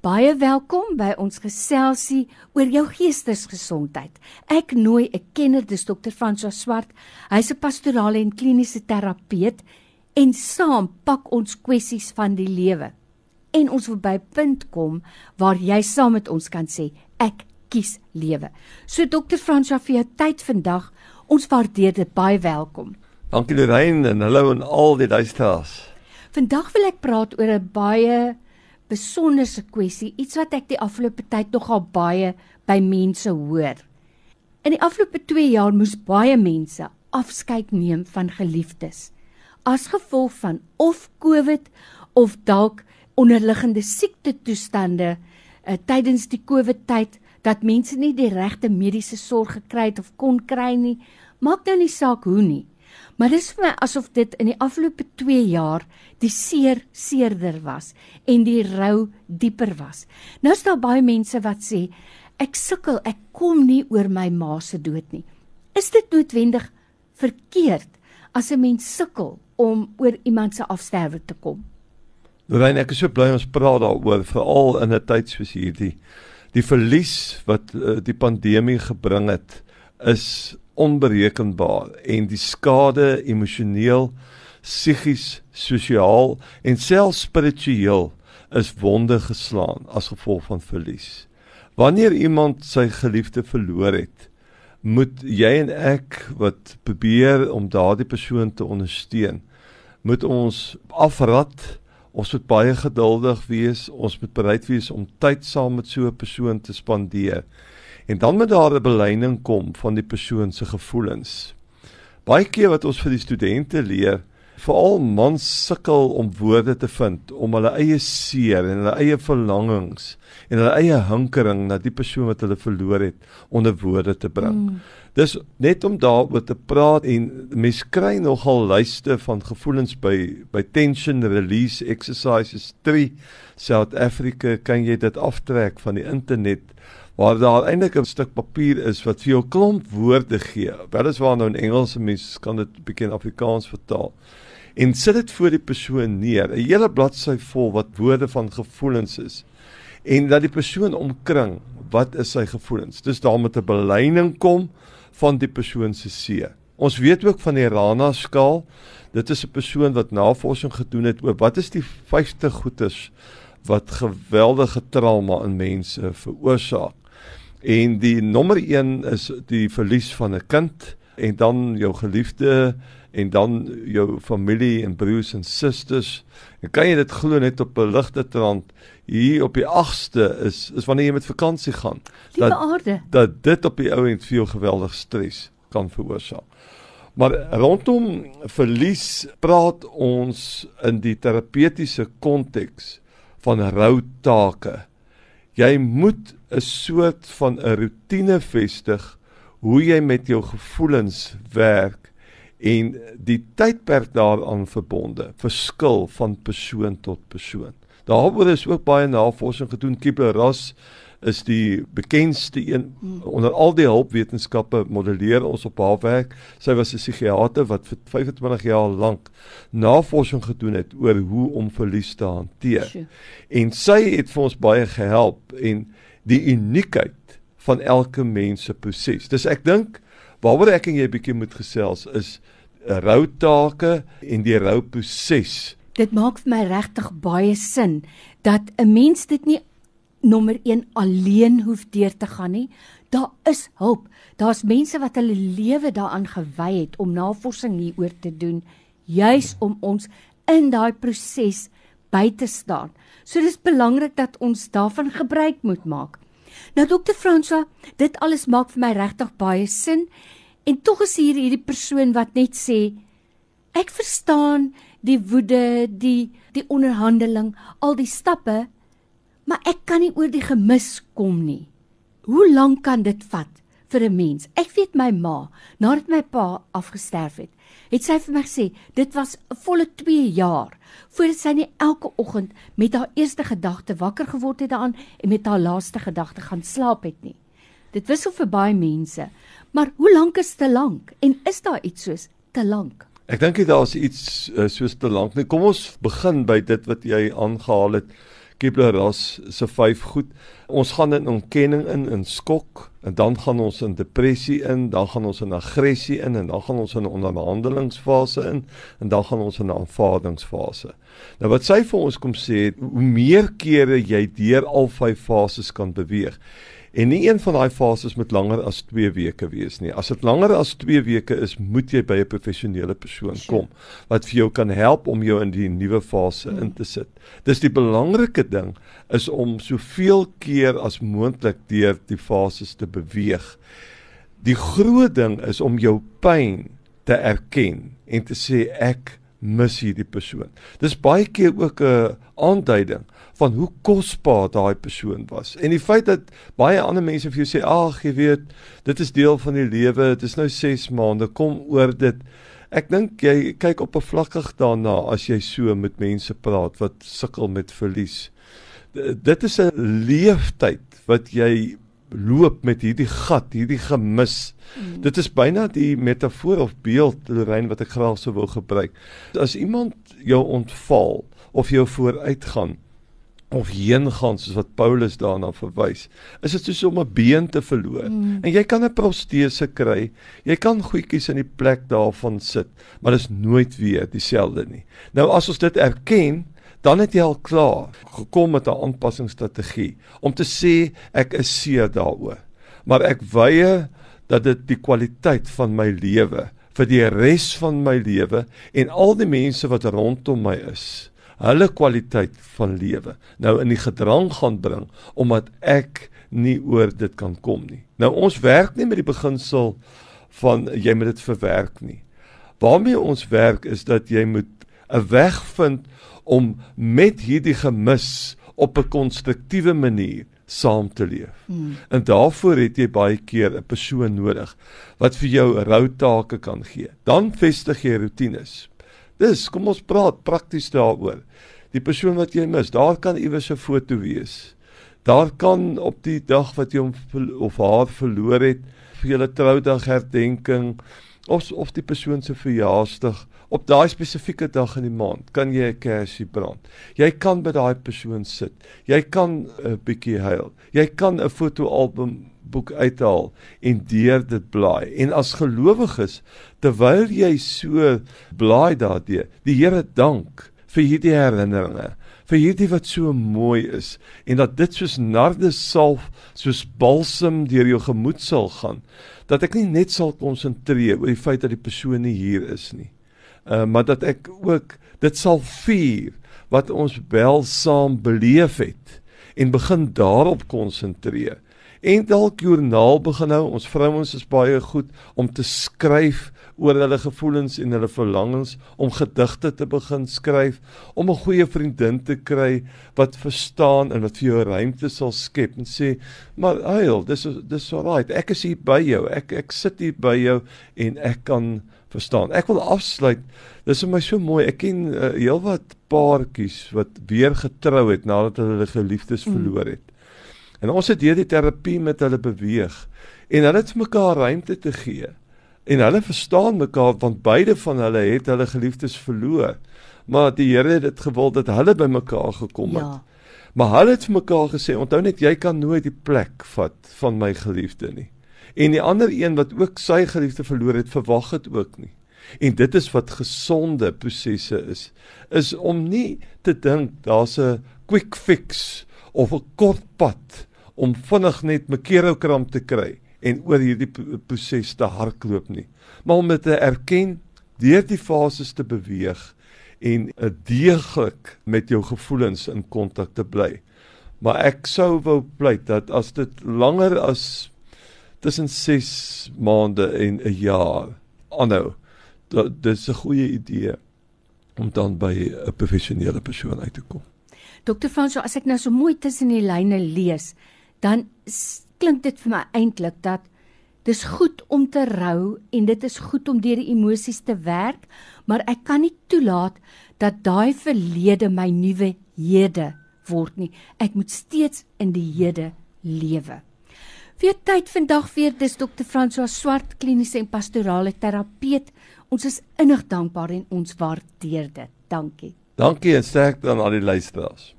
Baie welkom by ons geselsie oor jou geestesgesondheid. Ek nooi 'n kenner, dis Dr. François Swart. Hy's 'n pastorale en kliniese terapeut en saam pak ons kwessies van die lewe. En ons wil by 'n punt kom waar jy saam met ons kan sê ek kies lewe. So Dr. François vir jou tyd vandag. Ons waardeer dit baie welkom. Dankie Lorraine en hallo aan al die luisteraars. Vandag wil ek praat oor 'n baie besonderse kwessie, iets wat ek die afgelope tyd nogal baie by mense hoor. In die afgelope 2 jaar moes baie mense afskeid neem van geliefdes as gevolg van of COVID of dalk onderliggende siekte toestande uh, tydens die COVID tyd dat mense nie die regte mediese sorg gekry het of kon kry nie. Maak nou nie saak hoe nie. Maar dis vir my asof dit in die afgelope 2 jaar die seer seerder was en die rou dieper was. Nou is daar baie mense wat sê ek sukkel, ek kom nie oor my ma se dood nie. Is dit noodwendig verkeerd as 'n mens sukkel om oor iemand se afsterwe te kom? Lorraine, ek is so bly ons praat daaroor veral in 'n tyd soos hierdie. Die verlies wat uh, die pandemie gebring het is onberekenbaar en die skade emosioneel, psigies, sosiaal en selfs spiritueel is wonde geslaan as gevolg van verlies. Wanneer iemand sy geliefde verloor het, moet jy en ek wat probeer om daardie persoon te ondersteun, moet ons afrad Ons moet baie geduldig wees, ons moet bereid wees om tyd saam met so 'n persoon te spandeer. En dan moet daar 'n beleining kom van die persoon se gevoelens. Baie keer wat ons vir die studente leer, veral mans sukkel om woorde te vind om hulle eie seer en hulle eie verlangings en hulle eie hinkering na die persoon wat hulle verloor het onder woorde te bring. Mm. Dis net om daaroor te praat en mens kry nogal lyste van gevoelens by by tension release exercises 3 South Africa kan jy dit aftrek van die internet waar daar eintlik 'n stuk papier is wat vir jou klomp woorde gee. Weliswaar nou in Engels, mense kan dit bietjie in Afrikaans vertaal. En sit dit voor die persoon neer, 'n hele bladsy vol wat woorde van gevoelens is. En dat die persoon omkring, wat is sy gevoelens? Dis daar met 'n beleining kom van die persoon se see. Ons weet ook van die Rana skaal. Dit is 'n persoon wat navorsing gedoen het oor wat is die 50 goedes wat geweldige trauma in mense veroorsaak. En die nommer 1 is die verlies van 'n kind en dan jou geliefde en dan jou familie en broers en susters. En kan jy dit glo net op 'n ligte trant hier op die 8ste is is wanneer jy met vakansie gaan. Dat aarde. dat dit op die ou end veel geweldig stres kan veroorsaak. Maar rondom verlies praat ons in die terapeutiese konteks van rou take. Jy moet 'n soort van 'n rotine vestig hoe jy met jou gevoelens werk en die tydperk daaraan verbonde verskil van persoon tot persoon. Daaroor is ook baie navorsing gedoen. Kibler-Ross is die bekendste een onder al die hulpwetenskappe modelleer ons op haar werk. Sy was 'n psigiater wat vir 25 jaar lank navorsing gedoen het oor hoe om verlies te hanteer. En sy het vir ons baie gehelp en die uniekheid van elke mens se proses. Dis ek dink waaroor ek en jy 'n bietjie moet gesels is rou take en die rou proses. Dit maak vir my regtig baie sin dat 'n mens dit nie nommer 1 alleen hoef deur te gaan nie. Daar is hulp. Daar's mense wat hulle lewe daaraan gewy het om navorsing hieroor te doen, juis om ons in daai proses by te staan. So dis belangrik dat ons daarvan gebruik moet maak. Nou dokter Fransa, dit alles maak vir my regtig baie sin en tog is hier hierdie persoon wat net sê ek verstaan die woede, die die onderhandeling, al die stappe maar ek kan nie oor die gemis kom nie. Hoe lank kan dit vat vir 'n mens? Ek weet my ma, nadat my pa afgesterf het, het sy vir my gesê, dit was 'n volle 2 jaar voordat sy nie elke oggend met haar eerste gedagte wakker geword het daaraan en met haar laaste gedagte gaan slaap het nie. Dit wissel vir baie mense, maar hoe lank is te lank en is daar iets soos te lank? Ek dink dit daar's iets uh, soos te lank. Nee, kom ons begin by dit wat jy aangehaal het Kubler-Ross se vyf goed. Ons gaan in ontkenning in in skok en dan gaan ons in depressie in, dan gaan ons in aggressie in en dan gaan ons in 'n onderhandelingsfase in en dan gaan ons in 'n aanvaardingsfase. Nou wat sy vir ons kom sê, hoe meer kere jy deur al vyf fases kan beweeg, En nie een van daai fases moet langer as 2 weke wees nie. As dit langer as 2 weke is, moet jy by 'n professionele persoon kom wat vir jou kan help om jou in die nuwe fase in te sit. Dis die belangrike ding is om soveel keer as moontlik deur die fases te beweeg. Die groot ding is om jou pyn te erken en te sê ek mis hierdie persoon. Dis baie keer ook 'n aanduiding van hoe kosbaar daai persoon was. En die feit dat baie ander mense vir jou sê, "Ag, jy weet, dit is deel van die lewe. Dit is nou 6 maande. Kom oor dit." Ek dink jy kyk op 'n vlakkig daarna as jy so met mense praat wat sukkel met verlies. Dit is 'n leeftyd wat jy loop met hierdie gat, hierdie gemis. Mm. Dit is byna die metafoor of beeld Lorraine wat ek graag sou wou gebruik. As iemand jou ontval of jou vooruitgaan, of heen gaan soos wat Paulus daarna verwys. Is dit soos om 'n been te verloor? Mm. En jy kan 'n protese kry. Jy kan goedjies in die plek daarvan sit, maar dit is nooit weer dieselfde nie. Nou as ons dit erken, dan het jy al klaar gekom met 'n aanpassingsstrategie om te sê ek is seer daaroor. Maar ek weier dat dit die kwaliteit van my lewe vir die res van my lewe en al die mense wat rondom my is hulle kwaliteit van lewe nou in die gedrang gaan bring omdat ek nie oor dit kan kom nie. Nou ons werk nie met die beginsel van jy moet dit verwerk nie. Waarmee ons werk is dat jy moet 'n weg vind om met hierdie gemis op 'n konstruktiewe manier saam te leef. Hmm. En daarvoor het jy baie keer 'n persoon nodig wat vir jou rou take kan gee. Dan vestig jy rotines. Dis, kom ons praat prakties daaroor. Die persoon wat jy mis, daar kan iewers 'n foto wees. Daar kan op die dag wat jy hom of haar verloor het, vir julle troudag herdenking of of die persoon se verjaarsdag op daai spesifieke dag in die maand kan jy 'n kersie brand. Jy kan by daai persoon sit. Jy kan 'n bietjie huil. Jy kan 'n fotoalbum boek uithaal en deur dit blaai. En as gelowiges, terwyl jy so blaai daardie, die Here dank vir hierdie herinneringe, vir hierdie wat so mooi is en dat dit soos nardesalf, soos balsem deur jou gemoed sal gaan, dat ek nie net sal konsentreer oor die feit dat die persoon nie hier is nie. Uh maar dat ek ook dit sal vier wat ons wel saam beleef het en begin daarop konsentreer en dalk joernaal begin hou. Ons vrouens is baie goed om te skryf oor hulle gevoelens en hulle verlangens, om gedigte te begin skryf, om 'n goeie vriendin te kry wat verstaan en wat vir jou ruimte sal skep en sê, "Maar huil, dis dis alright. Ek is hier by jou. Ek ek sit hier by jou en ek kan verstaan." Ek wil afsluit. Dis vir my so mooi. Ek ken uh, heelwat paartjies wat weer getrou het nadat hulle hulle geliefdes mm. verloor het. En ons het hierdie terapie met hulle beweeg en hulle het mekaar ruimte te gee. En hulle verstaan mekaar want beide van hulle het hulle geliefdes verloor. Maar die Here het dit gewild dat hulle by mekaar gekom het. Ja. Maar hulle het vir mekaar gesê, onthou net jy kan nooit die plek vat van my geliefde nie. En die ander een wat ook sy geliefde verloor het, verwag dit ook nie. En dit is wat gesonde prosesse is, is om nie te dink daar's 'n quick fix of 'n kort pad om vinnig net mekeerokram te kry en oor hierdie proses te hardloop nie, maar om dit te erken, deur die fases te beweeg en 'n deeglik met jou gevoelens in kontak te bly. Maar ek sou wou pleit dat as dit langer as tussen 6 maande en 'n jaar aanhou, dat dit 'n goeie idee om dan by 'n professionele persoon uit te kom. Dokter Franso, as ek nou so mooi tussen die lyne lees, dan klink dit vir my eintlik dat dis goed om te rou en dit is goed om deur die emosies te werk, maar ek kan nie toelaat dat daai verlede my nuwe hede word nie. Ek moet steeds in die hede lewe. Vir tyd vandag weer dis dokter François Swart kliniese en pastorale terapeut. Ons is innig dankbaar en ons waardeer dit. Dankie. Dankie en sterkte aan al die luisteraars.